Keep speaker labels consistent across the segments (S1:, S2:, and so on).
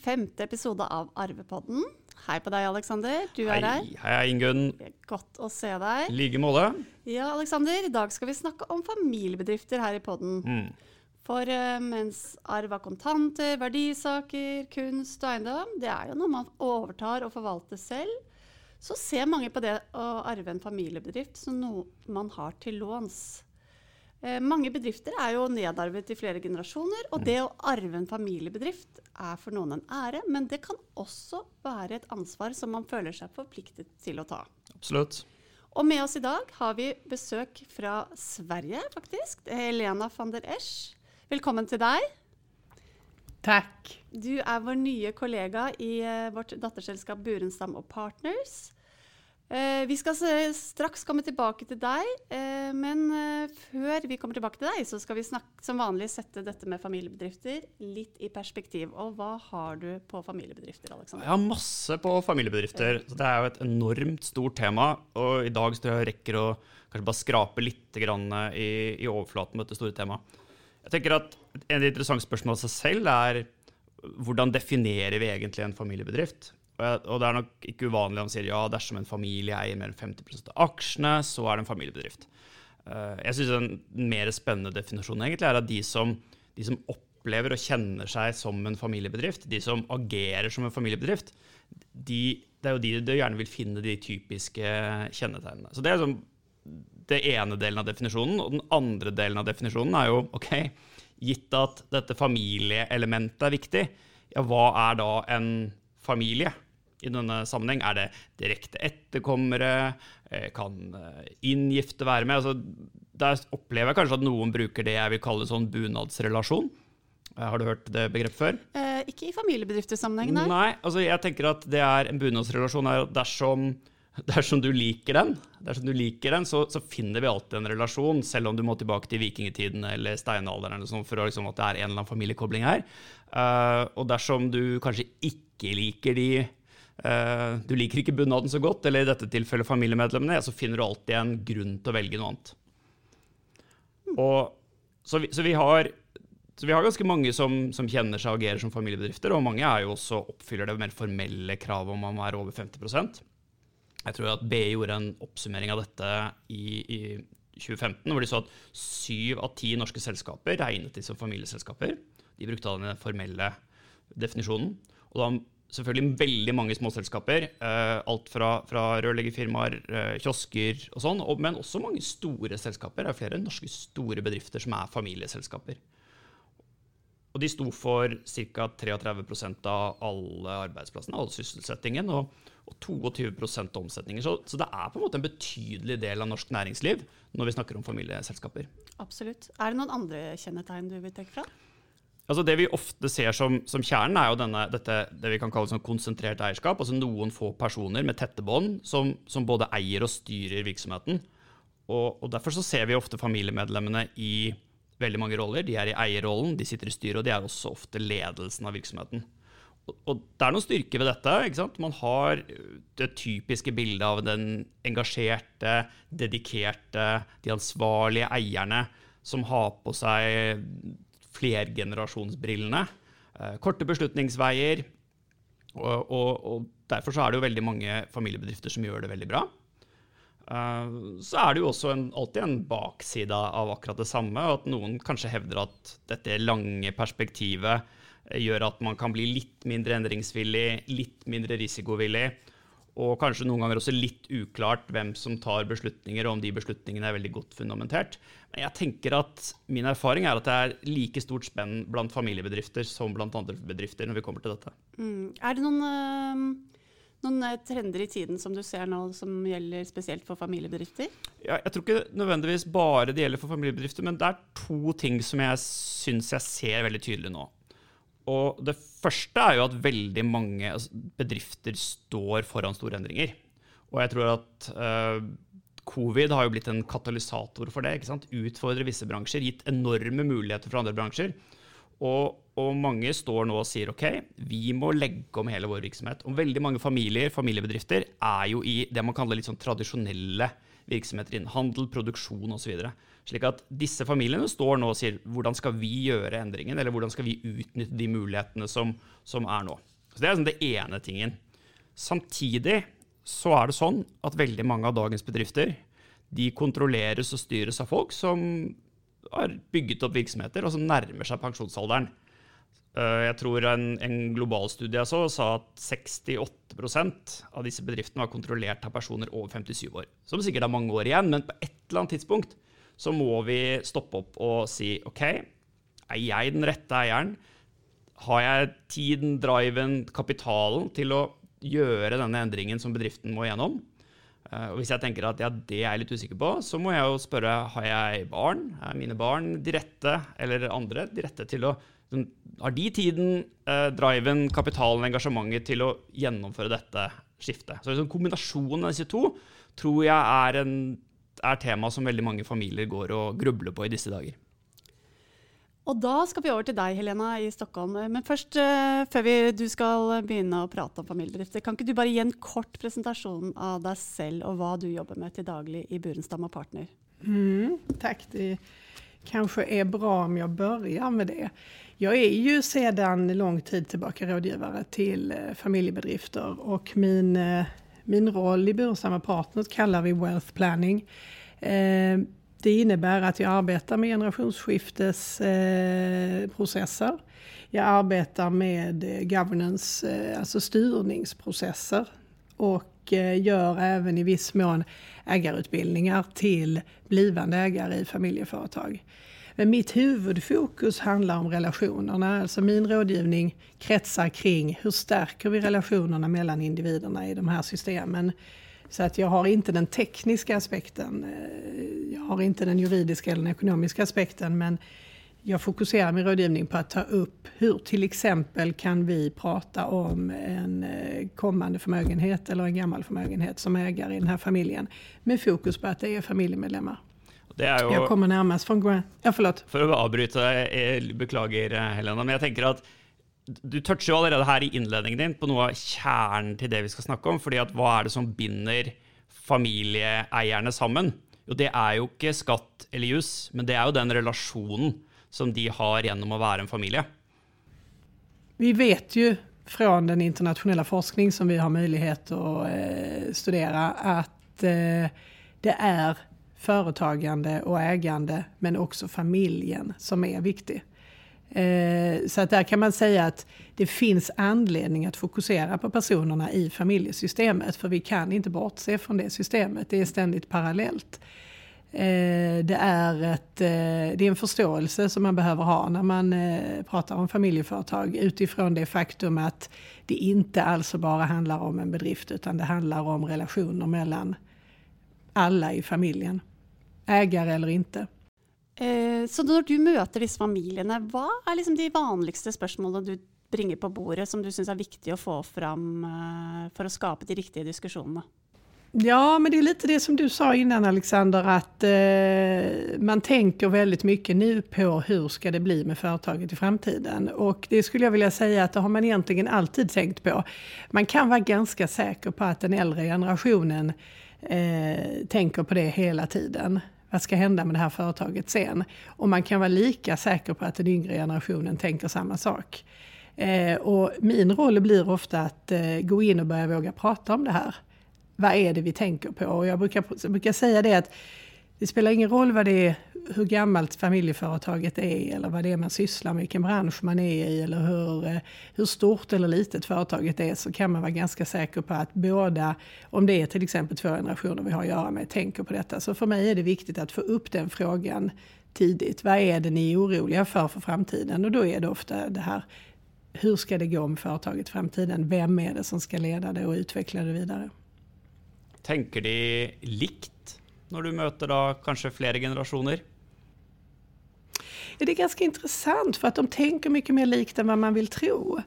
S1: femte episode av Arvepodden. Hei på deg, Aleksander. Du er her.
S2: Hei, hei Ingunn.
S1: Godt å se deg.
S2: I like måte.
S1: Ja, Aleksander, i dag skal vi snakke om familiebedrifter her i podden.
S2: Mm.
S1: For uh, mens arv av kontanter, verdisaker, kunst og eiendom, det er jo noe man overtar og forvalter selv, så ser mange på det å arve en familiebedrift som noe man har til låns. Eh, mange bedrifter er jo nedarvet i flere generasjoner, og det å arve en familiebedrift er for noen en ære, men det kan også være et ansvar som man føler seg forpliktet til å ta.
S2: Absolutt.
S1: Og med oss i dag har vi besøk fra Sverige, faktisk. Helena van der Esch. Velkommen til deg.
S3: Takk.
S1: Du er vår nye kollega i eh, vårt datterselskap Burenstam og Partners. Eh, vi skal straks komme tilbake til deg, eh, men eh, før vi kommer tilbake til deg, så skal vi snakke, som vanlig sette dette med familiebedrifter litt i perspektiv. Og hva har du på familiebedrifter, Alexander?
S2: Jeg har masse på familiebedrifter. så Det er jo et enormt stort tema. Og i dag tror jeg jeg rekker å kanskje bare skrape litt grann i, i overflaten med dette store temaet. Jeg tenker at En av de interessante spørsmålene av seg selv er hvordan definerer vi egentlig en familiebedrift? Og det er nok ikke uvanlig om man sier ja, dersom en familie eier mer enn 50 av aksjene, så er det en familiebedrift. Eh, Jeg syns en mer spennende definisjon egentlig er at de som, de som, opplever og kjenner seg som en familiebedrift, de som agerer som en familiebedrift, de, det er jo de du gjerne vil finne de typiske kjennetegnene. Så det er sånn, det ene delen av definisjonen. Og den andre delen av definisjonen er jo OK, gitt at dette familieelementet er viktig, ja, hva er da en familie i denne sammenheng? Er det direkte etterkommere? Kan inngifte være med? Altså, der opplever jeg kanskje at noen bruker det jeg vil kalle sånn bunadsrelasjon. Har du hørt det begrepet før?
S1: Eh, ikke i familiebedriftersammenheng, nei.
S2: Nei, altså jeg tenker at det er En bunadsrelasjon er dersom dersom du liker den, dersom du liker den så, så, finner vi alltid en relasjon, selv om du må tilbake til vikingtiden eller steinalderen eller sånn, for liksom at det er en eller annen familiekobling her. Uh, og dersom du kanskje ikke liker de Eh, du liker ikke bunaden så godt, eller i dette tilfellet familiemedlemmene, så finner du alltid en grunn til å velge noe annet. Og, så, vi, så, vi har, så, vi, har, ganske mange som, som kjenner seg og agerer som familiebedrifter, og mange er jo også oppfyller det mer formelle kravet om man er over 50% jeg tror at BI gjorde en oppsummering av dette i, i 2015, hvor de så at syv av ti norske selskaper regnet de som familieselskaper. De brukte den formelle definisjonen. Og da selvfølgelig veldig mange småselskaper. Eh, alt fra, fra rørleggerfirmaer, eh, kiosker og sånn, og, men også mange store selskaper. Det er flere norske store bedrifter som er familieselskaper. Og de sto for ca. 33% av alle arbeidsplassene, all sysselsettingen. og og 22 av omsetningen. Så, så, det er på en måte en betydelig del av norsk næringsliv når vi snakker om familieselskaper.
S1: Absolutt. Er det noen andre kjennetegn du vil trekke fra?
S2: Altså Det vi ofte ser som, som kjernen, er jo denne, dette, det vi kan kalle sånn konsentrert eierskap. altså Noen få personer med tette bånd som, som, både eier og styrer virksomheten. Og, og, Derfor så ser vi ofte familiemedlemmene i veldig mange roller. De er i eierrollen, de sitter i styret, og de er også ofte ledelsen av virksomheten og det er noen styrker ved dette. ikke sant? Man har det typiske bildet av den engasjerte, dedikerte, de ansvarlige eierne som har på seg flergenerasjonsbrillene. Eh, korte beslutningsveier. Og, og, og, derfor så er det jo veldig mange familiebedrifter som gjør det veldig bra. Eh, så er det jo også en, alltid en bakside av akkurat det samme. At noen kanskje hevder at dette lange perspektivet eh, gjør at man kan bli litt mindre endringsvillig, litt mindre risikovillig. Og kanskje noen ganger også litt uklart hvem som tar beslutninger, og om de beslutningene er veldig godt fundamentert. Men jeg tenker at min erfaring er at det er like stort spenn blant familiebedrifter som blant andre bedrifter når vi kommer til dette.
S1: Mm. Er det noen, øh, noen, eh, trender i tiden som du ser nå som gjelder spesielt for familiebedrifter?
S2: Ja, jeg tror ikke nødvendigvis bare det gjelder for familiebedrifter, men det er to ting som jeg syns jeg ser veldig tydelig nå. Og det første er jo at veldig mange bedrifter står foran store endringer. Og jeg tror at uh, covid har jo blitt en katalysator for det. ikke sant? Utfordrer visse bransjer, gitt enorme muligheter for andre bransjer. Og, og, mange står nå og sier ok, vi må legge om hele vår virksomhet. Og veldig mange familier, familiebedrifter er jo i det man kaller litt sånn tradisjonelle virksomheter innen handel, produksjon osv. Så. Slik at disse familiene står nå og sier hvordan skal vi gjøre endringen, eller hvordan skal vi utnytte de mulighetene som, som er nå. Så Det er liksom det ene tingen. Samtidig så er det sånn at veldig mange av dagens bedrifter de kontrolleres og styres av folk som har bygget opp virksomheter, og som nærmer seg pensjonsalderen. Eh, jeg tror en, en global studie jeg så, sa at 68% av disse bedriftene var kontrollert av personer over 57 år. Som sikkert har mange år igjen, men på et eller annet tidspunkt så må vi stoppe opp og si OK, er jeg den rette eieren? Har jeg tiden, driven, kapitalen til å gjøre denne endringen som bedriften må gjennom? Eh, og hvis jeg tenker at ja, det er jeg litt usikker på, så må jeg jo spørre har jeg barn. Er mine barn de rette, eller andre, de rette til å Har de tiden, eh, driven, kapitalen, engasjementet til å gjennomføre dette skiftet? Så liksom, kombinasjonen av disse to tror jeg er, en, er tema som veldig mange familier går og grubler på i disse dager.
S1: Og da skal vi over til deg, Helena, i Stockholm. Men først, uh, før vi, du skal begynne å prate om familiebedrifter, kan ikke du bare gi en kort presentasjon av deg selv og hva du jobber med till daglig i Burenstam och Partner?
S3: Mm, tack, det kanske är bra om jag börjar med det. Jag är ju sedan lång tid tillbaka rådgivare till eh, familjebedrifter och min, eh, min roll i Bursamma Partners kallar vi Wealth Planning. Eh, det innebär att jag arbetar med generationsskiftesprocesser. Jag arbetar med eh, governance, eh, alltså styrningsprocesser och gör även i viss mån ägarutbildningar till blivande ägare i familjeföretag. Men mitt huvudfokus handlar om relationerna. Alltså min rådgivning kretsar kring hur stärker vi relationerna mellan individerna i de här systemen. Så att jag har inte den tekniska aspekten, eh, jag har inte den juridiska eller den ekonomiska aspekten, men jag fokuserar min rådgivning på att ta upp hur till exempel kan vi prata om en eh, kommande förmögenhet eller en gammal förmögenhet som ägare i den här familjen. Med fokus på att det är familjemedlemmar.
S2: Er jo,
S3: jeg kommer nærmest fra Grant. Ja, forlåt.
S2: For å avbryte deg, beklager Helena, men jeg tenker at du toucher jo allerede her i innledningen din på noe av kjernen til det vi skal snakke om. fordi at hva er det som binder familieeierne sammen? Jo, det er jo ikke skatt eller juss, men det er jo den relasjonen som de har gjennom å være en familie.
S3: Vi vet ju från den internationella forskning som vi har möjlighet att eh, studera att eh, det är företagande och ägande men också familjen som är viktig. Eh, så att där kan man säga att det finns anledning att fokusera på personerna i familjesystemet för vi kan inte bortse från det systemet. Det är ständigt parallellt. Eh, det är, ett, eh, det är en förståelse som man behöver ha när man pratar om familjeföretag utifrån det faktum att det inte alls bara handlar om en bedrift utan det handlar om relationer mellan alla i familjen ägare eller inte.
S1: Eh, så när du möter dessa familjerna, vad är liksom de vanligaste frågorna du bringer på bordet som du syns är viktiga att få fram eh, för att skapa de riktiga diskussionerna?
S3: Ja, men det är lite det som du sa innan Alexander, att eh, man tänker väldigt mycket nu på hur ska det bli med företaget i framtiden. Och det skulle jag vilja säga att det har man egentligen alltid tänkt på. Man kan vara ganska säker på att den äldre generationen eh, tänker på det hela tiden vad ska hända med det här företaget sen? Och man kan vara lika säker på att den yngre generationen tänker samma sak. Eh, och min roll blir ofta att eh, gå in och börja våga prata om det här. Vad är det vi tänker på? Och jag brukar, jag brukar säga det att det spelar ingen roll vad det är, hur gammalt familjeföretaget är eller vad det är man sysslar med, vilken bransch man är i eller hur, eh, hur stort eller litet företaget är så kan man vara ganska säker på att båda, om det är till exempel två generationer vi har att göra med, tänker på detta. Så för mig är det viktigt att få upp den frågan tidigt. Vad är det ni är oroliga för för framtiden? Och då är det ofta det här, hur ska det gå med företaget i framtiden? Vem är det som ska leda det och utveckla det vidare?
S2: Tänker de likt när du möter då kanske flera generationer?
S3: Ja, det är ganska intressant för att de tänker mycket mer likt än vad man vill tro.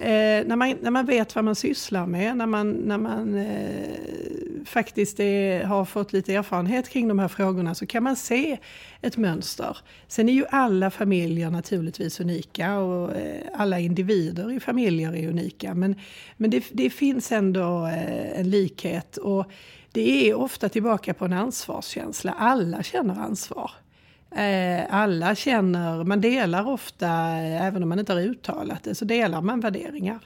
S3: Eh, när, man, när man vet vad man sysslar med, när man, när man eh, faktiskt är, har fått lite erfarenhet kring de här frågorna så kan man se ett mönster. Sen är ju alla familjer naturligtvis unika och eh, alla individer i familjer är unika. Men, men det, det finns ändå eh, en likhet. och det är ofta tillbaka på en ansvarskänsla. Alla känner ansvar. Eh, alla känner, man delar ofta, eh, även om man inte har uttalat det, så delar man värderingar.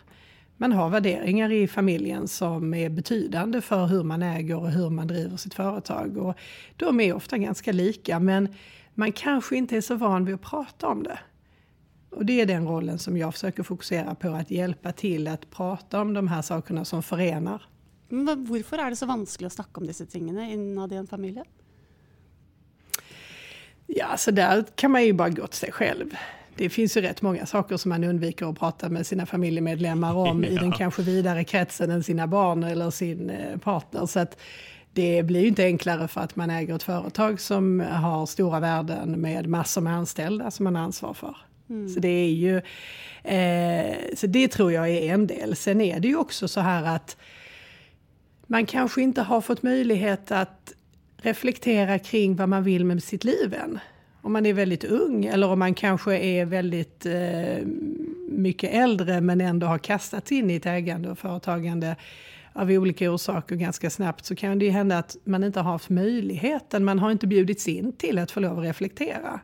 S3: Man har värderingar i familjen som är betydande för hur man äger och hur man driver sitt företag. Och de är ofta ganska lika, men man kanske inte är så van vid att prata om det. Och det är den rollen som jag försöker fokusera på, att hjälpa till att prata om de här sakerna som förenar.
S1: Men varför är det så vanskligt att snacka om dessa tingene inom i familj?
S3: Ja, så där kan man ju bara gå till sig själv. Det finns ju rätt många saker som man undviker att prata med sina familjemedlemmar om ja. i den kanske vidare kretsen än sina barn eller sin eh, partner. Så att det blir ju inte enklare för att man äger ett företag som har stora värden med massor med anställda som man har ansvar för. Mm. Så det är ju, eh, så det tror jag är en del. Sen är det ju också så här att man kanske inte har fått möjlighet att reflektera kring vad man vill med sitt liv än. Om man är väldigt ung eller om man kanske är väldigt eh, mycket äldre men ändå har kastats in i ett ägande och företagande av olika orsaker ganska snabbt så kan det ju hända att man inte har haft möjligheten, man har inte bjudits in till att få lov att reflektera.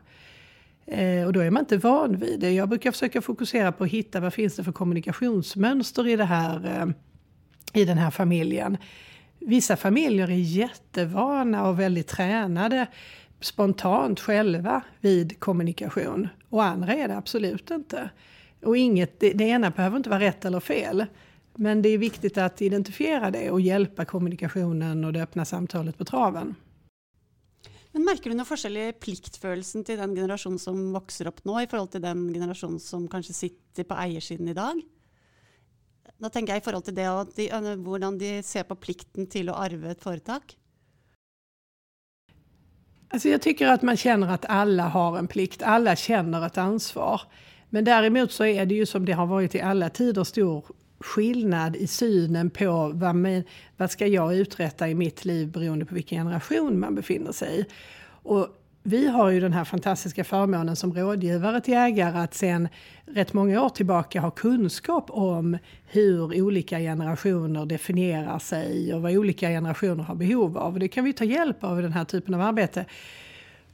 S3: Eh, och då är man inte van vid det. Jag brukar försöka fokusera på att hitta vad finns det för kommunikationsmönster i, det här, eh, i den här familjen. Vissa familjer är jättevana och väldigt tränade spontant själva vid kommunikation. Och andra är det absolut inte. Och inget, det, det ena behöver inte vara rätt eller fel. Men det är viktigt att identifiera det och hjälpa kommunikationen och det öppna samtalet på traven.
S1: Men Märker du någon skillnad i pliktfølelsen till den generation som växer upp nu i förhållande till den generation som kanske sitter på ägarsidan idag? Då tänker jag i förhållande till det og de, øh, hur de ser på plikten till att ärva ett företag.
S3: Alltså jag tycker att man känner att alla har en plikt, alla känner ett ansvar. Men däremot så är det ju som det har varit i alla tider stor skillnad i synen på vad, med, vad ska jag uträtta i mitt liv beroende på vilken generation man befinner sig i. Och vi har ju den här fantastiska förmånen som rådgivare till ägare att sen rätt många år tillbaka ha kunskap om hur olika generationer definierar sig och vad olika generationer har behov av. Och det kan vi ta hjälp av i den här typen av arbete.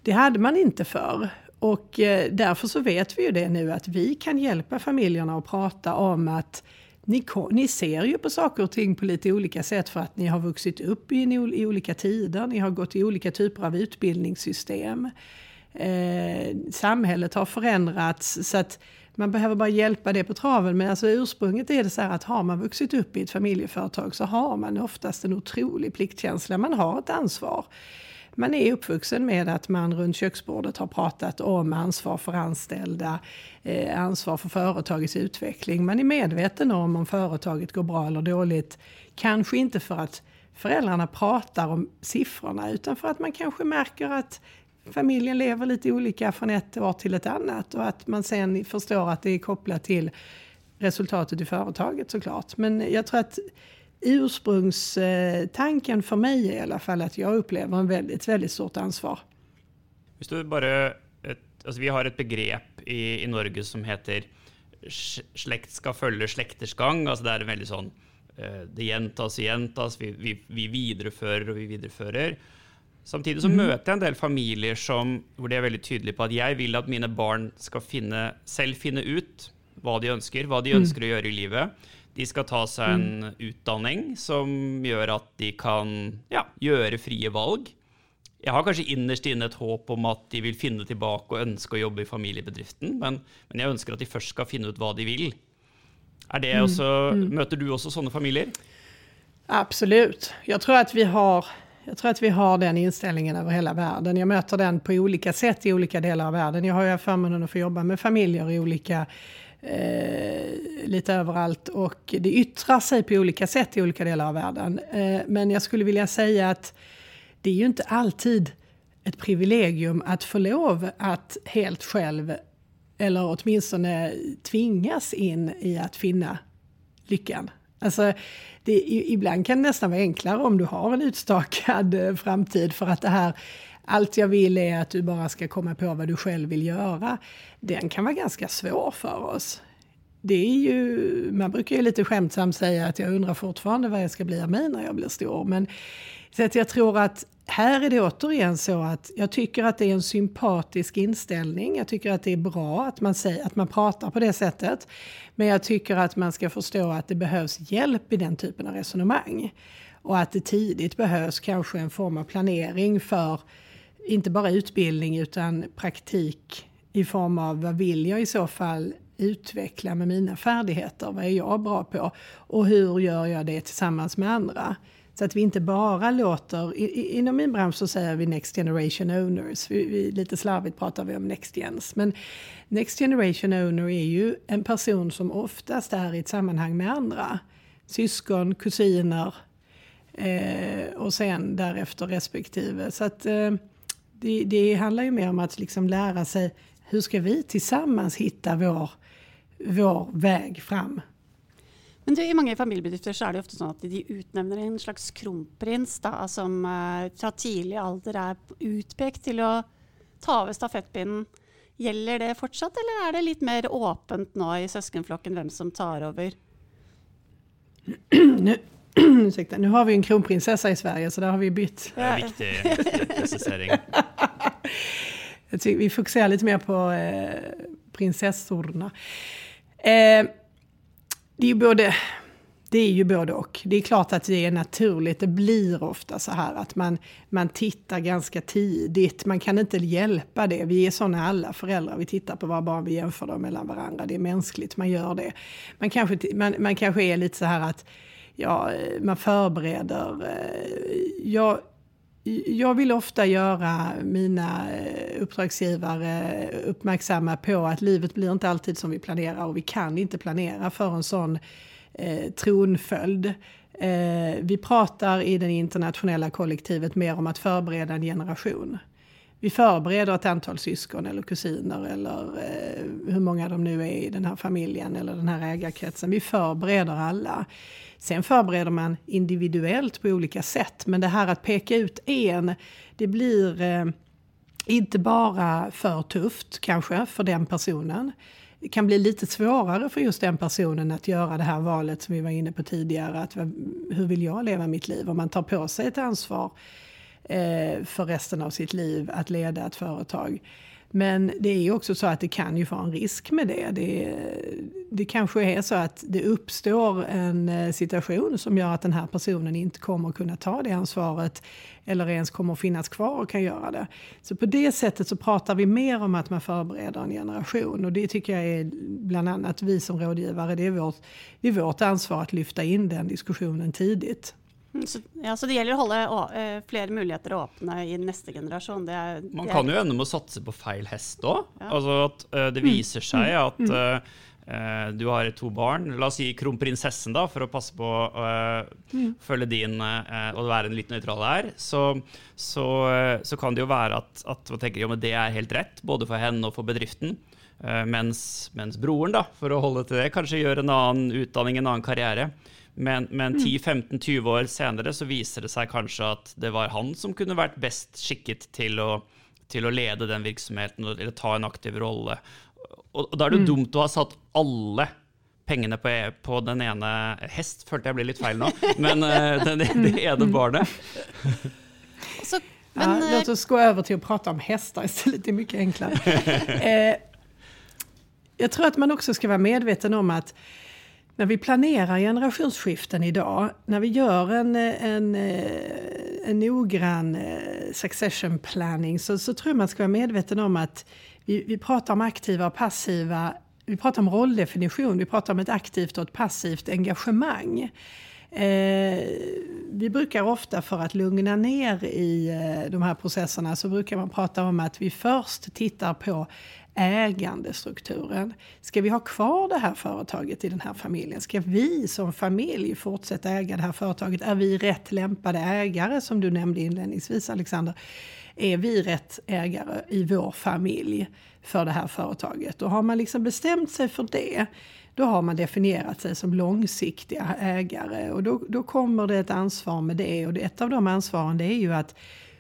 S3: Det hade man inte förr. Och eh, därför så vet vi ju det nu att vi kan hjälpa familjerna att prata om att ni, ni ser ju på saker och ting på lite olika sätt för att ni har vuxit upp i, i olika tider, ni har gått i olika typer av utbildningssystem. Eh, samhället har förändrats så att man behöver bara hjälpa det på traven. Men alltså ursprunget är det så här att har man vuxit upp i ett familjeföretag så har man oftast en otrolig pliktkänsla. Man har ett ansvar man är uppvuxen med att man runt köksbordet har pratat om ansvar för anställda, eh, ansvar för företagets utveckling. Man är medveten om om företaget går bra eller dåligt. Kanske inte för att föräldrarna pratar om siffrorna utan för att man kanske märker att familjen lever lite olika från ett år till ett annat och att man sen förstår att det är kopplat till resultatet i företaget såklart. Men jag tror att ursprungstanken för mig är i alla fall att jag upplever en väldigt, väldigt stort ansvar.
S2: Hvis du bare et, altså vi har ett begrepp i, i Norge som heter slekt ska följa släkters gang. Altså det är veldig sånn eh, Det gjentas og gjentas. Vi, vi, vi viderefører og vi viderefører. Samtidig så mm. møter jeg en del familier som, hvor de er veldig tydelige på at jeg vil at mine barn skal finne, selv finne ut hva de ønsker, hva de ønsker mm. å gjøre i livet. De ska ta sig en mm. utdanning som gör att de kan ja, göra fria val. Jag har kanske innerst inne ett hopp om att de vill finna tillbaka och önska jobba i familjebedriften, men, men jag önskar att de först ska finna ut vad de vill. Är det mm. mm. Möter du också sådana familjer?
S3: Absolut. Jag tror att vi har jag tror att vi har den inställningen över hela världen. Jag möter den på olika sätt i olika delar av världen. Jag har ju förmånen att få jobba med familjer i olika eh, lite överallt och det yttrar sig på olika sätt i olika delar av världen. Eh, men jag skulle vilja säga att det är ju inte alltid ett privilegium att få lov att helt själv, eller åtminstone tvingas in i att finna lyckan. Alltså, det, ibland kan det nästan vara enklare om du har en utstakad eh, framtid för att det här allt jag vill är att du bara ska komma på vad du själv vill göra. Den kan vara ganska svår för oss. det är ju, man brukar ju lite skämtsamt säga att jag undrar fortfarande vad jag ska bli av mig när jag blir stor. Men så att jag tror att här är det återigen så att jag tycker att det är en sympatisk inställning. Jag tycker att det är bra att man, säger, att man pratar på det sättet. Men jag tycker att man ska förstå att det behövs hjälp i den typen av resonemang. Och att det tidigt behövs kanske en form av planering för inte bara utbildning utan praktik i form av vad vill jag i så fall utveckla med mina färdigheter? Vad är jag bra på? Och hur gör jag det tillsammans med andra? Så att vi inte bara låter, inom min bransch så säger vi Next Generation Owners, vi, vi, lite slarvigt pratar vi om Next Gens. Men Next Generation Owner är ju en person som oftast är i ett sammanhang med andra. Syskon, kusiner eh, och sen därefter respektive. Så att eh, det, det handlar ju mer om att liksom lära sig hur ska vi tillsammans hitta vår, vår väg fram
S1: men du, I mange familiebedrifter så er det ofte sånn at de utnevner en slags kronprins da, som uh, fra tidlig alder er utpekt til å ta over stafettpinnen. Gjelder det fortsatt, eller er det litt mer åpent nå i søskenflokken hvem som tar over?
S3: Nu, ursäkta, nu har vi en kronprinsessa i Sverige så där har vi bytt.
S2: Viktig, viktig precisering.
S3: vi fokuserar lite mer på eh, prinsessorna. Eh, det är ju både det är ju både och. Det är klart att det är naturligt. Det blir ofta så här att man, man tittar ganska tidigt. Man kan inte hjälpa det. Vi är sådana alla föräldrar. Vi tittar på våra barn, vi jämför dem mellan varandra. Det är mänskligt, man gör det. Man kanske, man, man kanske är lite så här att ja, man förbereder. Eh, jag, jag vill ofta göra mina eh, uppdragsgivare uppmärksamma på att livet blir inte alltid som vi planerar och vi kan inte planera för en sån eh, tronföljd. Eh, vi pratar i det internationella kollektivet mer om att förbereda en generation. Vi förbereder ett antal syskon eller kusiner eller eh, hur många de nu är i den här familjen eller den här ägarkretsen. Vi förbereder alla. Sen förbereder man individuellt på olika sätt. Men det här att peka ut en, det blir eh, inte bara för tufft kanske för den personen. Det kan bli lite svårare för just den personen att göra det här valet som vi var inne på tidigare. Att, hur vill jag leva mitt liv? Om man tar på sig ett ansvar eh, för resten av sitt liv att leda ett företag. Men det är ju också så att det kan ju vara en risk med det. det. Det kanske är så att det uppstår en eh, situation som gör att den här personen inte kommer kunna ta det ansvaret eller ens kommer finnas kvar och kan göra det. Så på det sättet så pratar vi mer om att man förbereder en generation och det tycker jag är bland annat vi som rådgivare, det är vårt, det är vårt ansvar att lyfta in den diskussionen tidigt.
S1: Mm, så, ja, så det gäller att hålla uh, flere muligheter åpne i nästa generation. Det er,
S2: Man det kan ju ende med satsa på fel häst òg. Ja. Altså at uh, det visar sig mm. att uh, du har två barn, låt oss si kronprinsessen, da, for å passe på å mm. følge din och vara en litt nøytral her, så, så, så, kan det ju vara att at tenker, jo, det är helt rätt, både för henne och för bedriften. Mens, mens broren, da, for å holde til det, kanske gör en annan utdanning, en annan karriär. Men, men 10-15-20 mm. år senare så visar det sig kanske att det var han som kunde varit bäst skicket till att, till att leda den verksamheten eller ta en aktiv roll. Och, och då är det mm. dumt att ha satt alla pengarna på, på den ena häst, följde jag blir lite fel nu, men den, det ena barnet.
S3: Så, men, ja, låt oss gå över till att prata om hästar istället, det är mycket enklare. eh, jag tror att man också ska vara medveten om att när vi planerar generationsskiften idag, när vi gör en, en, eh, en noggrann eh, succession planning så, så tror jag man ska vara medveten om att vi, vi pratar om aktiva och passiva vi pratar om rolldefinition, vi pratar om ett aktivt och ett passivt engagemang. Eh, vi brukar ofta för att lugna ner i eh, de här processerna så brukar man prata om att vi först tittar på ägandestrukturen. Ska vi ha kvar det här företaget i den här familjen? Ska vi som familj fortsätta äga det här företaget? Är vi rätt lämpade ägare som du nämnde inledningsvis Alexander? Är vi rätt ägare i vår familj för det här företaget? Och har man liksom bestämt sig för det då har man definierat sig som långsiktiga ägare och då, då kommer det ett ansvar med det och ett av de ansvaren det är ju att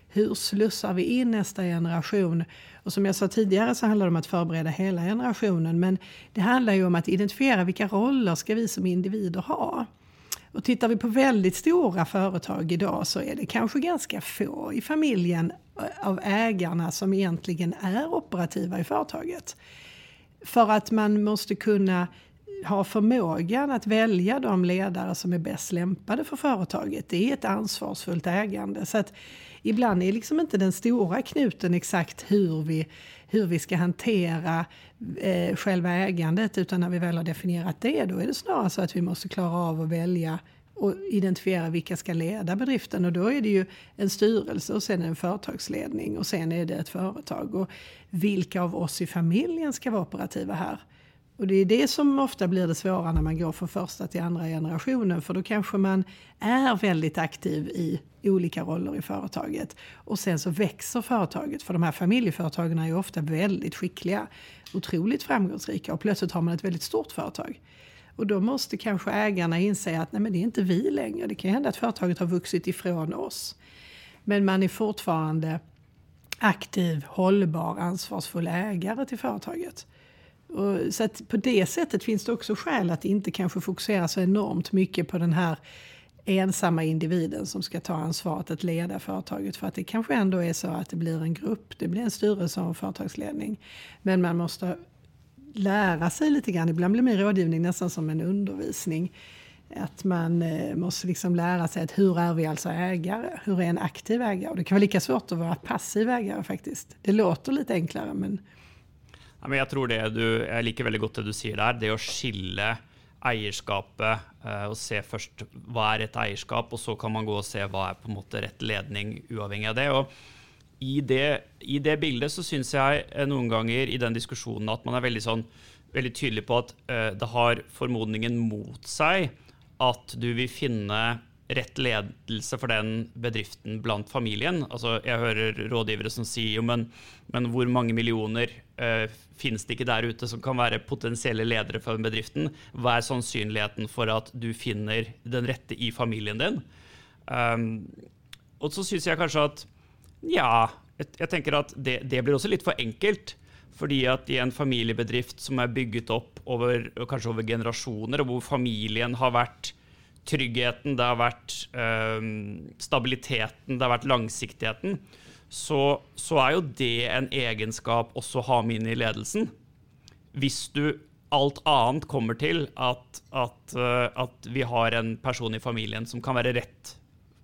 S3: hur slussar vi in nästa generation? Och som jag sa tidigare så handlar det om att förbereda hela generationen. Men det handlar ju om att identifiera vilka roller ska vi som individer ha? Och tittar vi på väldigt stora företag idag så är det kanske ganska få i familjen eh, av ägarna som egentligen är operativa i företaget. För att man måste kunna har förmågan att välja de ledare som är bäst lämpade för företaget. Det är ett ansvarsfullt ägande. Så att ibland är liksom inte den stora knuten exakt hur vi, hur vi ska hantera eh, själva ägandet utan när vi väl har definierat det då är det snarare så att vi måste klara av att välja och identifiera vilka ska leda bedriften. Och då är det ju en styrelse och sen en företagsledning och sen är det ett företag. Och vilka av oss i familjen ska vara operativa här? Och det är det som ofta blir det svåra när man går från första till andra generationen. För då kanske man är väldigt aktiv i olika roller i företaget. Och sen så växer företaget. För de här familjeföretagen är ju ofta väldigt skickliga. Otroligt framgångsrika. Och plötsligt har man ett väldigt stort företag. Och då måste kanske ägarna inse att nej men det är inte vi längre. Det kan hända att företaget har vuxit ifrån oss. Men man är fortfarande aktiv, hållbar, ansvarsfull ägare till företaget. Och så att på det sättet finns det också skäl att inte kanske fokusera så enormt mycket på den här ensamma individen som ska ta ansvaret att leda företaget. För att det kanske ändå är så att det blir en grupp, det blir en styrelse och en företagsledning. Men man måste lära sig lite grann. Ibland blir min rådgivning nästan som en undervisning. Att man eh, måste liksom lära sig att hur är vi alltså ägare? Hur är en aktiv ägare? Och det kan vara lika svårt att vara passiv ägare faktiskt. Det låter lite enklare men...
S2: Ja, men jeg tror det du, Jeg liker veldig godt det du sier der. Det å skille eierskapet eh, och se først hva er et eierskap, og så kan man gå og se hva er på en måte rett ledning uavhengig av det. Og i det, i det bildet så syns jeg eh, noen ganger i den diskusjonen at man er veldig, sånn, veldig tydelig på at uh, eh, det har formodningen mot seg at du vil finne rätt ledelse för den bedriften bland familjen. Alltså, jag hör rådgivare som säger men, men hur många miljoner uh, eh, finns det inte där ute som kan vara potentiella ledare för den bedriften? Vad är sannolikheten för att du finner den rätte i familjen din? Ehm, um, och så syns jag kanske att Ja, jag tänker att det, det blir också lite för enkelt. Fordi at i en familjebedrift som är bygget upp över kanske över generationer, och där familjen har varit tryggheten, det har vært um, stabiliteten, det har varit långsiktigheten, så, så är ju det en egenskap också att ha med inn i ledelsen. Om du allt annat kommer till att, at, uh, vi har en person i familjen som kan vara rätt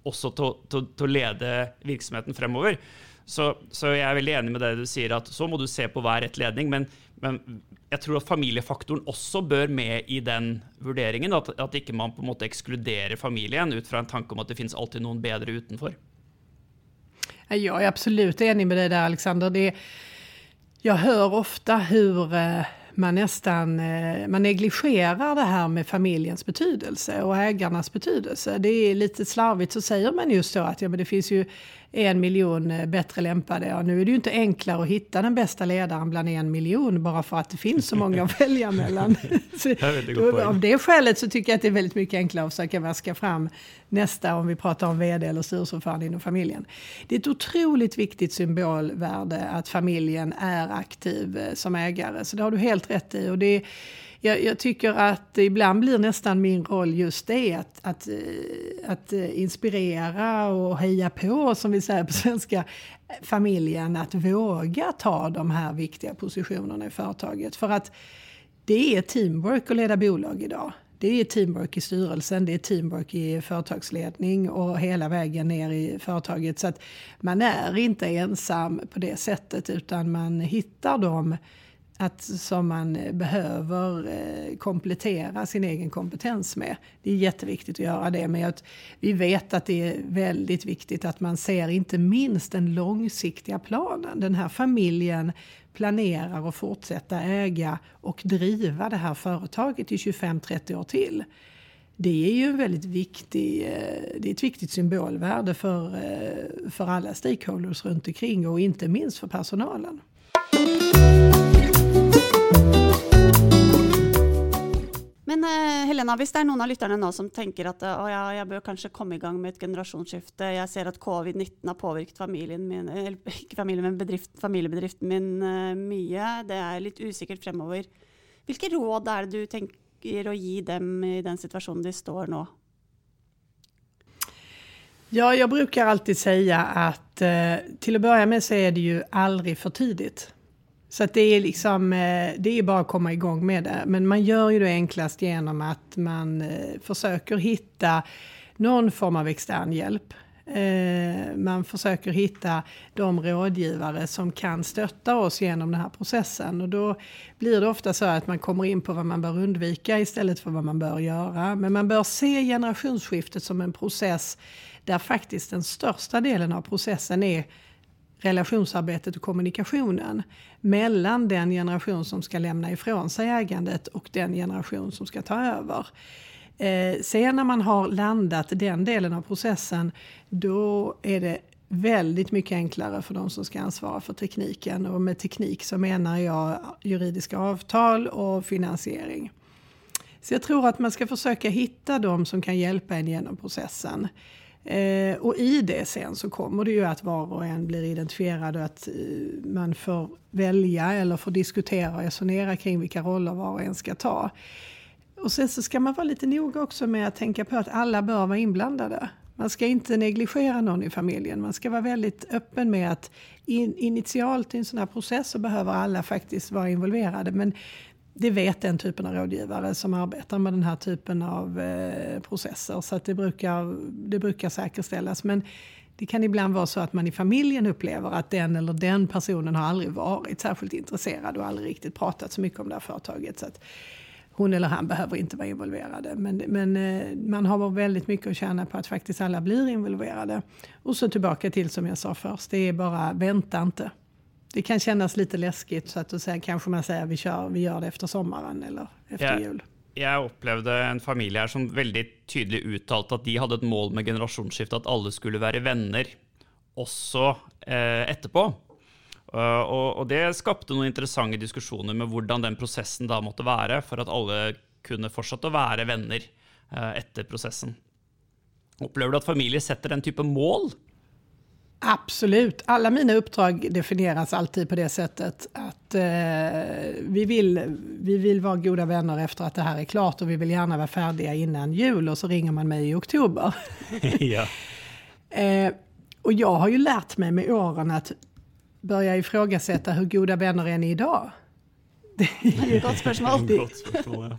S2: också til, att leda verksamheten framöver. Så, så jag er väldigt enig med det du sier, att så måste du se på hver rett rätt ledning. Men, men jag tror att familjefaktorn också bör med i den värderingen. Att, at inte man på en måte ekskluderer exkluderar familjen utifrån en tanke om att det finns alltid någon bättre utanför.
S3: Jag är absolut enig med dig där Alexander. Det, jag hör ofta hur eh, man nästan eh, man negligerar det här med familjens betydelse och ägarnas betydelse. Det är lite slarvigt så säger man just så att ja, men det finns ju en miljon eh, bättre lämpade. Ja, nu är det ju inte enklare att hitta den bästa ledaren bland en miljon bara för att det finns så många att välja mellan. så, av det skälet så tycker jag att det är väldigt mycket enklare att försöka vaska fram nästa om vi pratar om vd eller styrelseordförande inom familjen. Det är ett otroligt viktigt symbolvärde att familjen är aktiv eh, som ägare. Så det har du helt rätt i. Och det jag, jag, tycker att ibland blir nästan min roll just det, att, att, eh, att eh, inspirera och heja på, som vi säger på svenska, familjen att våga ta de här viktiga positionerna i företaget. För att det är teamwork att leda bolag idag. Det är teamwork i styrelsen, det är teamwork i företagsledning och hela vägen ner i företaget. Så att man är inte ensam på det sättet utan man hittar de att, som man eh, behöver eh, komplettera sin egen kompetens med. Det är jätteviktigt att göra det. Men att vi vet att det är väldigt viktigt att man ser inte minst den långsiktiga planen. Den här familjen planerar att fortsätta äga och driva det här företaget i 25-30 år till. Det är ju en väldigt viktig, eh, det är ett viktigt symbolvärde för, för alla stakeholders runt omkring och inte minst för personalen.
S1: Men uh, hvis det er noen av lytterne nå som tenker at eh, å, ja, jeg bør kanskje komme i gang med et generasjonsskifte, jeg ser at covid-19 har påvirket familien min, eller ikke familien, men bedrift, familiebedriften min uh, mye, det er litt usikkert fremover. Hvilke råd er det du tenker å gi dem i den situasjonen de står nå?
S3: Ja, jag brukar alltid säga att eh, till att börja med så är det ju aldrig för tidigt. Så att det är liksom, eh, det är bara att komma igång med det. Men man gör ju det enklast genom att man eh, försöker hitta någon form av extern hjälp. Eh, man försöker hitta de rådgivare som kan stötta oss genom den här processen. Och då blir det ofta så att man kommer in på vad man bör undvika istället för vad man bör göra. Men man bör se generationsskiftet som en process där faktiskt den största delen av processen är relationsarbetet och kommunikationen mellan den generation som ska lämna ifrån sig ägandet och den generation som ska ta över. Eh, sen när man har landat den delen av processen, då är det väldigt mycket enklare för de som ska ansvara för tekniken. Och med teknik så menar jag juridiska avtal och finansiering. Så jag tror att man ska försöka hitta de som kan hjälpa en genom processen. Eh, och i det sen så kommer det ju att var och en blir identifierad och att eh, man får välja eller får diskutera och resonera kring vilka roller var och en ska ta. Och sen så ska man vara lite noga också med att tänka på att alla bör vara inblandade. Man ska inte negligera någon i familjen. Man ska vara väldigt öppen med att in, initialt i en sån här process så behöver alla faktiskt vara involverade. Men det vet den typen av rådgivare som arbetar med den här typen av eh, processer. Så att det, brukar, det brukar säkerställas. Men det kan ibland vara så att man i familjen upplever att den eller den personen har aldrig varit särskilt intresserad och aldrig riktigt pratat så mycket om det här företaget. Så att hon eller han behöver inte vara involverade. Men, men eh, man har väldigt mycket att tjäna på att faktiskt alla blir involverade. Och så tillbaka till som jag sa först, det är bara vänta inte. Det kan kännas lite läskigt så att sen kanske man säger vi, kör, vi gör det efter sommaren eller efter
S2: jag,
S3: jul.
S2: Jag upplevde en familj här som väldigt tydligt uttalat att de hade ett mål med generationsskifte, att alla skulle vara vänner också eh, efterpå. Uh, och, och, det skapade några intressanta diskussioner med hur den processen då måste vara för att alla kunde fortsätta vara vänner uh, efter processen. Upplever du att familjer sätter den typen av mål
S3: Absolut. Alla mina uppdrag definieras alltid på det sättet att eh, vi, vill, vi vill vara goda vänner efter att det här är klart och vi vill gärna vara färdiga innan jul och så ringer man mig i oktober.
S2: ja.
S3: eh, och jag har ju lärt mig med åren att börja ifrågasätta hur goda vänner är ni idag?
S1: Gott spörsmål.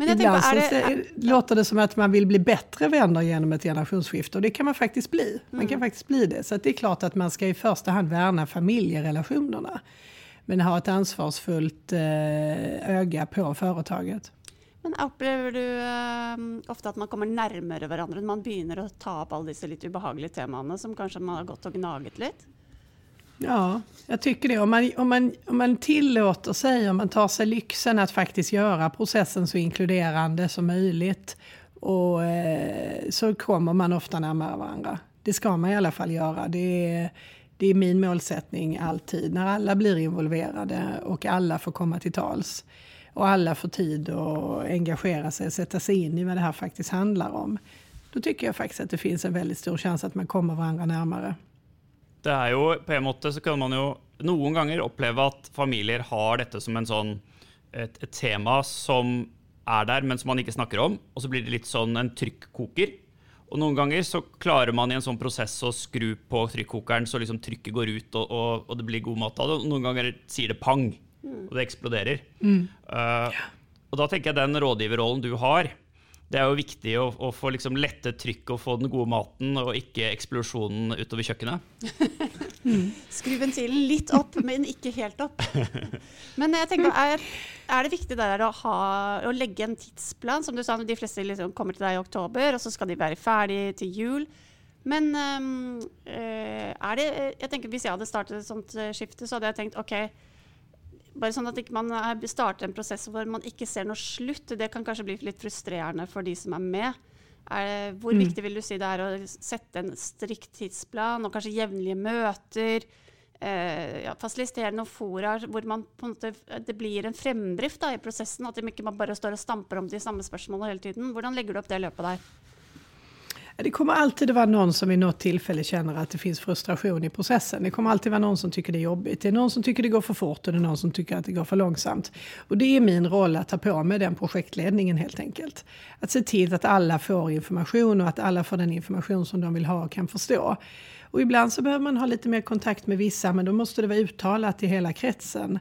S3: Men jag Ibland på, det, det, låter det som att man vill bli bättre vänner genom ett generationsskifte och det kan man faktiskt bli. Man kan mm. faktiskt bli det. Så det är klart att man ska i första hand värna familjerelationerna. Men ha ett ansvarsfullt eh, öga på företaget.
S1: Men upplever du um, ofta att man kommer närmare varandra man börjar att ta upp alla dessa lite obehagliga teman som kanske man har gått och gnagit lite?
S3: Ja, jag tycker det. Om man, om, man, om man tillåter sig, om man tar sig lyxen att faktiskt göra processen så inkluderande som möjligt och, eh, så kommer man ofta närmare varandra. Det ska man i alla fall göra. Det är, det är min målsättning alltid. När alla blir involverade och alla får komma till tals och alla får tid att engagera sig och sätta sig in i vad det här faktiskt handlar om. Då tycker jag faktiskt att det finns en väldigt stor chans att man kommer varandra närmare.
S2: Det er jo På en måte så kan man jo noen ganger oppleve at familier har dette som en sånn, et, et tema som er der, men som man ikke snakker om. Og så blir det litt sånn en trykkoker. Og noen ganger så klarer man i en sånn prosess å skru på trykkokeren så liksom trykket går ut og, og, og det blir god mat av det. Og noen ganger sier det pang, og det eksploderer. Mm. Uh, og da tenker jeg den rådgiverrollen du har, det er jo viktig å, å få liksom lette trykket og få den gode maten, og ikke eksplosjonen utover kjøkkenet.
S1: mm. Skru ventilen litt opp, men ikke helt opp. Men jeg tenker, er, er det viktig der å, ha, å, legge en tidsplan? Som du sa, de fleste liksom kommer til deg i oktober, og så skal de være ferdig til jul. Men um, er det jeg tenker Hvis jeg hadde startet et sånt eh, skifte, så hadde jeg tenkt OK bare sånn at man starter en prosess hvor man ikke ser noe slutt. Det kan kanskje bli litt frustrerende for de som er med. Er hvor mm. viktig vil du si det er å sette en strikt tidsplan og kanskje jevnlige møter? eh, ja, fasiliterer noen fora hvor man på en måte, det blir en fremdrift da, i prosessen? At ikke man bare står og stamper om de samme spørsmålene hele tiden. Hvordan legger du opp det løpet der?
S3: Det kommer alltid att vara någon som vid något tillfälle känner att det finns frustration i processen. Det kommer alltid vara någon som tycker det är jobbigt. Det är någon som tycker det går för fort och det är någon som tycker att det går för långsamt. Och det är min roll att ta på mig den projektledningen helt enkelt. Att se till att alla får information och att alla får den information som de vill ha och kan förstå. Och ibland så behöver man ha lite mer kontakt med vissa men då måste det vara uttalat i hela kretsen.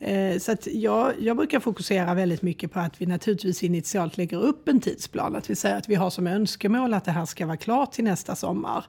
S3: Eh, så att jag, jag brukar fokusera väldigt mycket på att vi naturligtvis initialt lägger upp en tidsplan. Att vi säger att vi har som önskemål att det här ska vara klart till nästa sommar.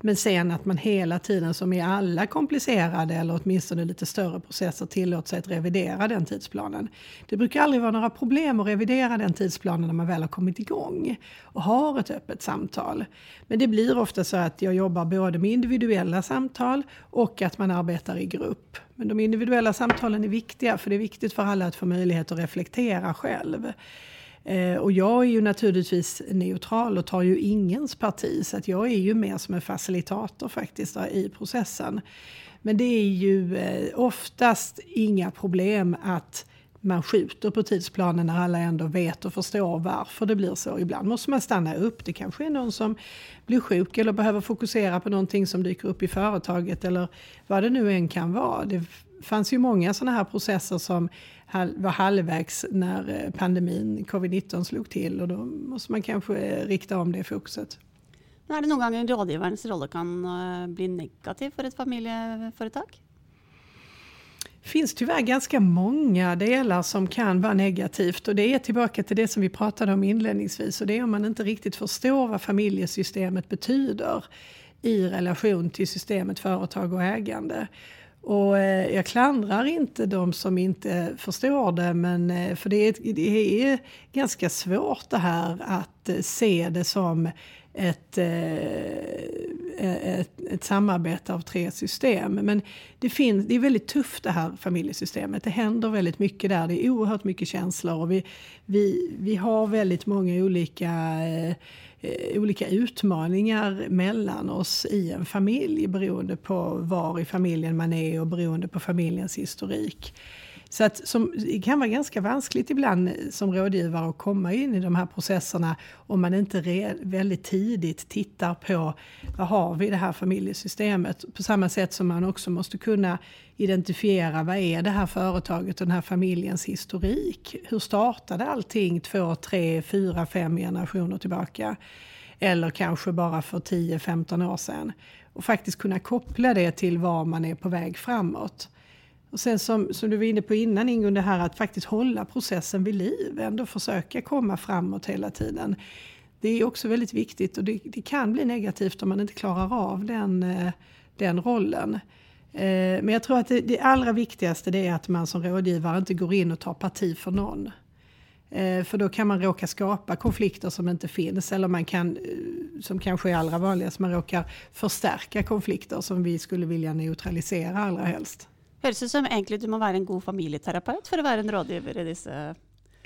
S3: Men sen att man hela tiden, som i alla komplicerade eller åtminstone lite större processer, tillåter sig att revidera den tidsplanen. Det brukar aldrig vara några problem att revidera den tidsplanen när man väl har kommit igång och har ett öppet samtal. Men det blir ofta så att jag jobbar både med individuella samtal och att man arbetar i grupp. Men de individuella samtalen är viktiga, för det är viktigt för alla att få möjlighet att reflektera själv. Eh, och jag är ju naturligtvis neutral och tar ju ingens parti, så att jag är ju mer som en facilitator faktiskt då, i processen. Men det är ju eh, oftast inga problem att man skjuter på tidsplanen när alla ändå vet och förstår varför det blir så. Ibland måste man stanna upp. Det kanske är någon som blir sjuk eller behöver fokusera på någonting som dyker upp i företaget eller vad det nu än kan vara. Det fanns ju många sådana här processer som var halvvägs när eh, pandemin, covid-19 slog till och då måste man kanske rikta om det fokuset.
S1: Men är det någon gång en rådgivarens roll kan eh, bli negativ för ett familjeföretag?
S3: Det finns tyvärr ganska många delar som kan vara negativt och det är tillbaka till det som vi pratade om inledningsvis och det är om man inte riktigt förstår vad familjesystemet betyder i relation till systemet företag och ägande. Och eh, jag klandrar inte de som inte förstår det, men eh, för det är, det är ganska svårt det här att eh, se det som ett, eh, ett, ett samarbete av tre system. Men det, finns, det är väldigt tufft det här familjesystemet. Det händer väldigt mycket där. Det är oerhört mycket känslor och vi, vi, vi har väldigt många olika eh, olika utmaningar mellan oss i en familj beroende på var i familjen man är och beroende på familjens historik. Så att som, det kan vara ganska vanskligt ibland eh, som rådgivare att komma in i de här processerna om man inte re, väldigt tidigt tittar på vad har vi i det här familjesystemet. På samma sätt som man också måste kunna identifiera vad är det här företaget och den här familjens historik. Hur startade allting två, tre, fyra, fem generationer tillbaka? Eller kanske bara för 10-15 år sedan. Och faktiskt kunna koppla det till var man är på väg framåt. Och sen som, som du var inne på innan Ingun, det här att faktiskt hålla processen vid liv, ändå försöka komma framåt hela tiden. Det är också väldigt viktigt och det, det kan bli negativt om man inte klarar av den, eh, den rollen. Eh, men jag tror att det, det allra viktigaste det är att man som rådgivare inte går in och tar parti för någon. Eh, för då kan man råka skapa konflikter som inte finns eller man kan, som kanske är allra vanligast, man råkar förstärka konflikter som vi skulle vilja neutralisera allra helst.
S1: Høres ut som egentlig du må være en god familieterapeut for å være en rådgiver i disse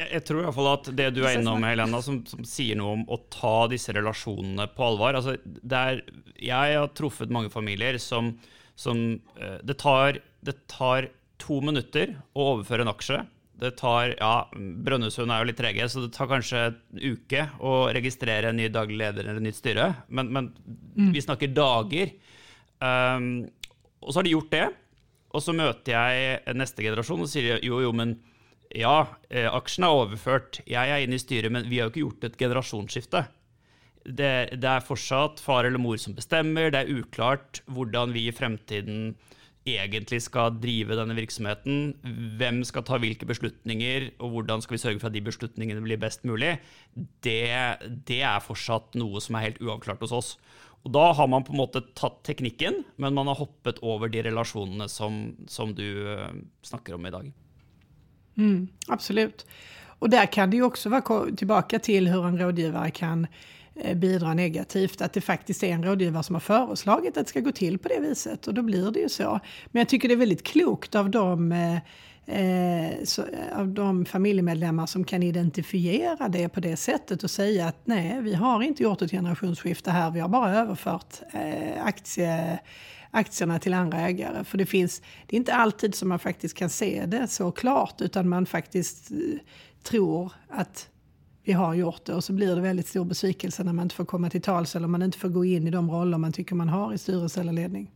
S2: jeg tror i hvert fall at det du er innom, Helena, som, som, sier noe om å ta disse relasjonene på alvor altså, er, Jeg har truffet mange familier som, som eh, det, tar, det, tar, to minutter å overføre en aksje. Det tar ja, Brønnøysund er jo litt trege, så det tar kanskje en uke å registrere en ny daglig leder eller et nytt styre. Men, men mm. vi snakker dager. Um, og så har de gjort det. Och så möter jag eh, nästa generation och säger jo, jo, men ja, eh, aktien är överfört. Jag är inne i styret, men vi har ju inte gjort ett generationsskifte. Det, det, är fortsatt far eller mor som bestämmer. det är oklart hur vi i framtiden egentligen ska driva den här verksamheten. Vem ska ta vilka beslutningar och hur ska vi sörja för att de beslutningarna blir bäst mulig. Det, det är fortsatt något som är helt oavklart hos oss. Og da har man på en måte tatt teknikken, men man har hoppet over de relasjonene som, som du eh, snakker om i dag.
S3: Mm, absolut. Och där kan det ju också vara tillbaka till hur en rådgivare kan eh, bidra negativt. Att det faktiskt är en rådgivare som har föreslagit att det ska gå till på det viset. Och då blir det ju så. Men jag tycker det är väldigt klokt av dem eh, eh, så, eh, av de familjemedlemmar som kan identifiera det på det sättet och säga att nej, vi har inte gjort ett generationsskifte här, vi har bara överfört eh, aktie, aktierna till andra ägare. För det finns, det är inte alltid som man faktiskt kan se det så klart utan man faktiskt eh, tror att vi har gjort det och så blir det väldigt stor besvikelse när man inte får komma till tals eller man inte får gå in i de roller man tycker man har i styrelse eller ledning.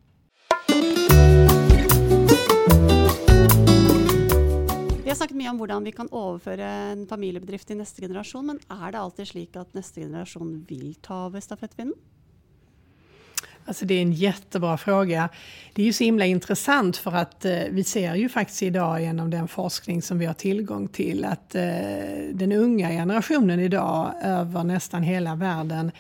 S1: Har snakket mye om hvordan vi kan overføre en familiebedrift til neste generasjon, men er det alltid slik at neste generasjon vil ta over stafettpinnen?
S3: Alltså det är en jättebra fråga. Det är ju så himla intressant för att eh, vi ser ju faktiskt idag genom den forskning som vi har tillgång till att eh, den unga generationen idag över nästan hela världen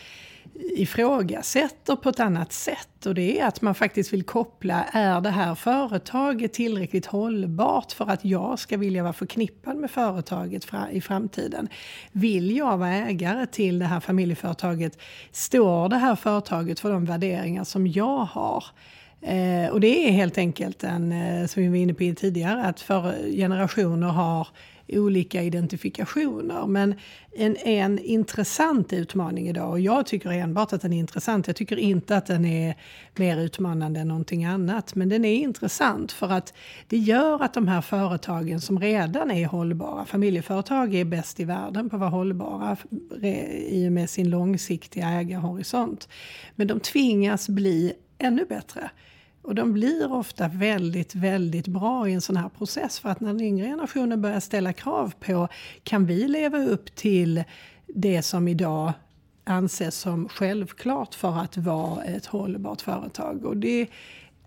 S3: ifrågasätter på ett annat sätt och det är att man faktiskt vill koppla, är det här företaget tillräckligt hållbart för att jag ska vilja vara förknippad med företaget i framtiden? Vill jag vara ägare till det här familjeföretaget? Står det här företaget för de värderingar som jag har? Eh, och det är helt enkelt en, eh, som vi var inne på tidigare, att för generationer har olika identifikationer. Men en, en intressant utmaning idag, och jag tycker enbart att den är intressant, jag tycker inte att den är mer utmanande än någonting annat, men den är intressant för att det gör att de här företagen som redan är hållbara, familjeföretag är bäst i världen på att vara hållbara i och med sin långsiktiga ägarhorisont. Men de tvingas bli ännu bättre. Och de blir ofta väldigt, väldigt bra i en sån här process. För att när den yngre generationen börjar ställa krav på, kan vi leva upp till det som idag anses som självklart för att vara ett hållbart företag. Och det,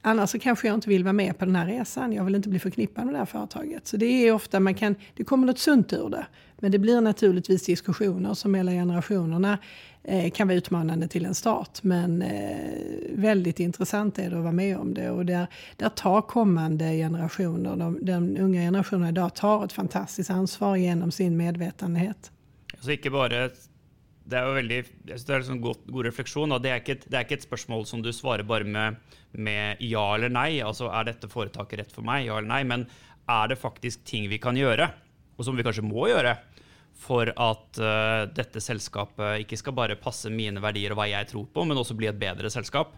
S3: annars så kanske jag inte vill vara med på den här resan. Jag vill inte bli förknippad med det här företaget. Så det är ofta man kan, det kommer något sunt ur det. Men det blir naturligtvis diskussioner som mellan generationerna eh, kan vara utmanande till en start. Men eh, väldigt intressant är det att vara med om det. Och där, där tar kommande generationer, de, den unga generationen idag, tar ett fantastiskt ansvar genom sin medvetenhet.
S2: Så inte bara det er jo veldig, det er en god, god refleksjon. Det er, ikke, det er, ikke et, spørsmål som du svarer bare med, med, ja eller nei. Altså er dette foretaket rett for meg, ja eller nei. Men er det faktisk ting vi kan gjøre, og som vi kanskje må gjøre, for at uh, dette selskapet ikke skal bare passe mine verdier og hva jeg tror på, men også bli et bedre selskap?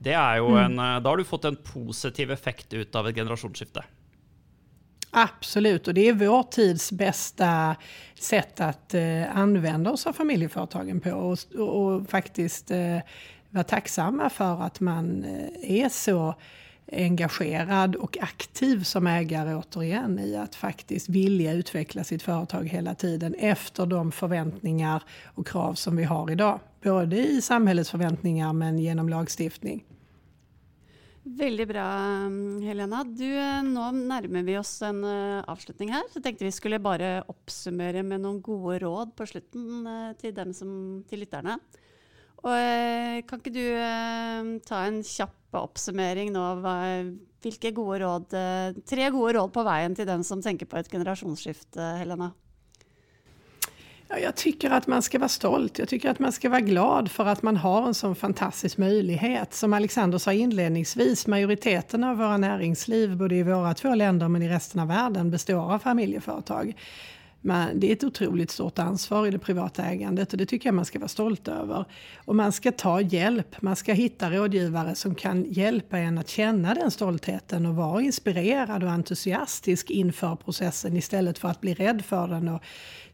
S2: Det er jo mm. en, uh, da har du fått en positiv effekt ut av et generasjonsskifte.
S3: Absolut, och det är vår tids bästa sätt att eh, använda oss av familjeföretagen på och, och, och faktiskt eh, vara tacksamma för att man eh, är så engagerad och aktiv som ägare återigen i att faktiskt vilja utveckla sitt företag hela tiden efter de förväntningar och krav som vi har idag. Både i samhällets förväntningar men genom lagstiftning.
S1: Väldigt bra, eh, Helena. Du, eh, nå närmar vi oss en uh, avslutning här. Så tänkte vi skulle bara uppsummera med några goda råd på slutet uh, till dem som, till lyttarna. Uh, kan inte du ta en kjapp uppsummering nu? vilka goda råd, tre goda råd på vägen till den som tänker på ett generationsskifte, Helena?
S3: Jag tycker att man ska vara stolt. Jag tycker att man ska vara glad för att man har en sån fantastisk möjlighet. Som Alexander sa inledningsvis, majoriteten av våra näringsliv, både i våra två länder men i resten av världen, består av familjeföretag. Men det är ett otroligt stort ansvar i det privata ägandet och det tycker jag man ska vara stolt över. Och man ska ta hjälp, man ska hitta rådgivare som kan hjälpa en att känna den stoltheten och vara inspirerad och entusiastisk inför processen istället för att bli rädd för den och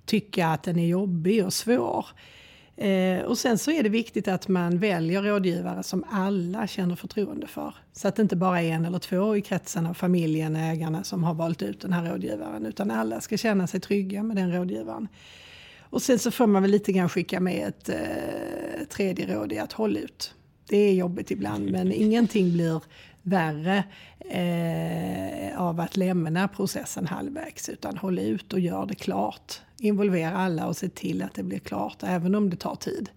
S3: tycka att den är jobbig och svår. Eh, och sen så är det viktigt att man väljer rådgivare som alla känner förtroende för. Så att det inte bara är en eller två i kretsen av familjen, ägarna som har valt ut den här rådgivaren. Utan alla ska känna sig trygga med den rådgivaren. Och sen så får man väl lite grann skicka med ett eh, tredje råd i att hålla ut. Det är jobbigt ibland men ingenting blir värre eh, av att lämna processen halvvägs. Utan håll ut och gör det klart. Involvera alla och se till att det blir klart, även om det tar tid.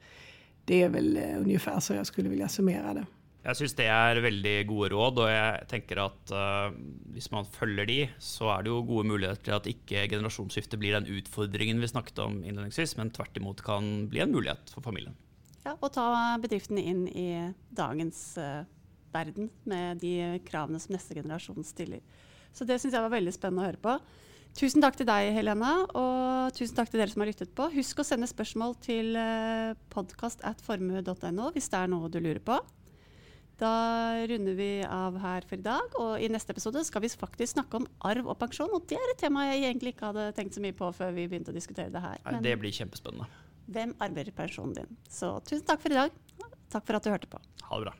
S3: Det är väl eh, ungefär så jag skulle vilja summera det.
S2: Jag syns det är väldigt goda råd, och jag tänker att uh, om man följer de, så är det ju goda möjligheter att inte generationsskifte blir den utmaningen vi snackade om inledningsvis, men tvärtom kan bli en möjlighet för familjen.
S1: Ja, och ta bedriften in i dagens uh, verden med de kravene som neste generasjon stiller. Så det syns jeg var veldig spennende å høre på. Tusen takk til deg, Helena, og tusen takk til dere som har lyttet på. Husk å sende spørsmål til eh, podkast.formue.no hvis det er noe du lurer på. Da runder vi av her for i dag. Og i neste episode skal vi faktisk snakke om arv og pensjon. Og det er et tema jeg egentlig ikke hadde tenkt så mye på før vi begynte å diskutere det her.
S2: Men det blir kjempespennende.
S1: Hvem arver pensjonen din? Så tusen takk for i dag. Takk for at du hørte på.
S2: Ha det bra.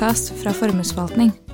S4: Podkast fra Formuesforvaltning.